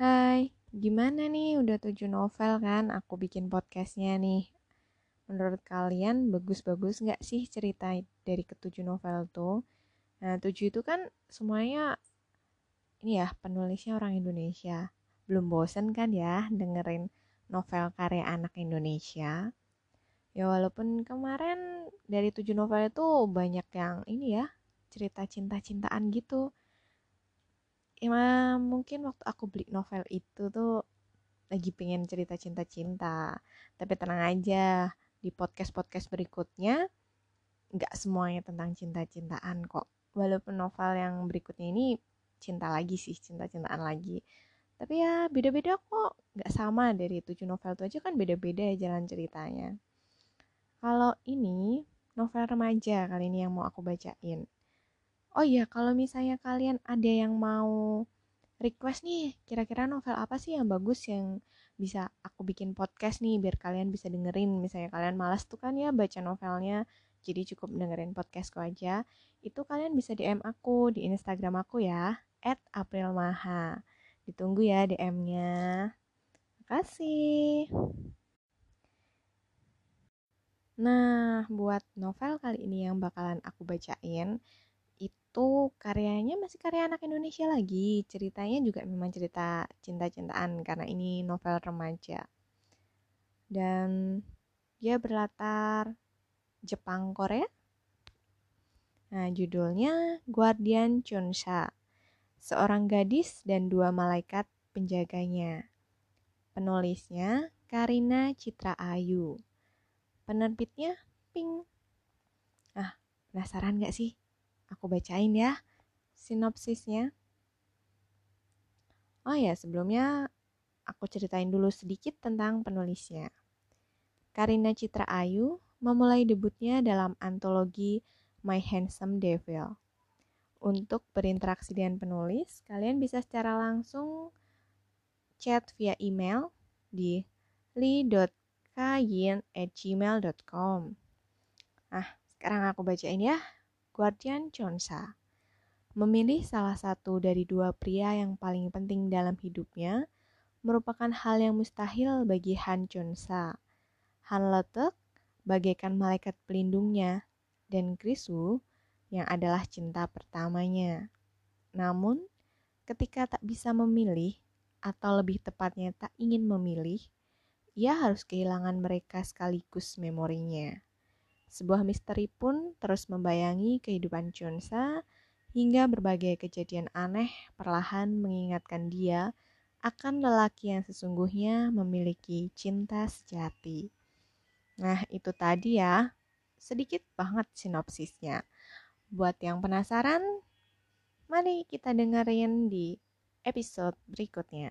Hai, gimana nih? Udah tujuh novel kan? Aku bikin podcastnya nih. Menurut kalian bagus-bagus nggak sih cerita dari ketujuh novel tuh? Nah, tujuh itu kan semuanya ini ya penulisnya orang Indonesia. Belum bosen kan ya dengerin novel karya anak Indonesia? Ya walaupun kemarin dari tujuh novel itu banyak yang ini ya cerita cinta-cintaan gitu ya mungkin waktu aku beli novel itu tuh lagi pengen cerita cinta-cinta tapi tenang aja di podcast-podcast berikutnya nggak semuanya tentang cinta-cintaan kok. Walaupun novel yang berikutnya ini cinta lagi sih cinta-cintaan lagi. Tapi ya beda-beda kok. Nggak sama dari tujuh novel itu aja kan beda-beda ya jalan ceritanya. Kalau ini novel remaja kali ini yang mau aku bacain Oh iya, kalau misalnya kalian ada yang mau request nih, kira-kira novel apa sih yang bagus yang bisa aku bikin podcast nih biar kalian bisa dengerin. Misalnya kalian malas tuh kan ya baca novelnya, jadi cukup dengerin podcastku aja. Itu kalian bisa DM aku di Instagram aku ya, @aprilmaha. Ditunggu ya DM-nya. Makasih. Nah, buat novel kali ini yang bakalan aku bacain, itu karyanya masih karya anak Indonesia lagi. Ceritanya juga memang cerita cinta-cintaan karena ini novel remaja. Dan dia berlatar Jepang Korea. Nah, judulnya Guardian Chonsha. Seorang gadis dan dua malaikat penjaganya. Penulisnya Karina Citra Ayu. Penerbitnya Pink. Ah, penasaran gak sih Aku bacain ya sinopsisnya. Oh ya, sebelumnya aku ceritain dulu sedikit tentang penulisnya. Karina Citra Ayu memulai debutnya dalam antologi My Handsome Devil. Untuk berinteraksi dengan penulis, kalian bisa secara langsung chat via email di li.kayin@gmail.com. Nah, sekarang aku bacain ya Guardian Chonsa. Memilih salah satu dari dua pria yang paling penting dalam hidupnya merupakan hal yang mustahil bagi Han Chonsa. Han Letek bagaikan malaikat pelindungnya dan Krisu yang adalah cinta pertamanya. Namun, ketika tak bisa memilih atau lebih tepatnya tak ingin memilih, ia harus kehilangan mereka sekaligus memorinya. Sebuah misteri pun terus membayangi kehidupan Chunsa hingga berbagai kejadian aneh perlahan mengingatkan dia akan lelaki yang sesungguhnya memiliki cinta sejati. Nah, itu tadi ya, sedikit banget sinopsisnya. Buat yang penasaran, mari kita dengerin di episode berikutnya.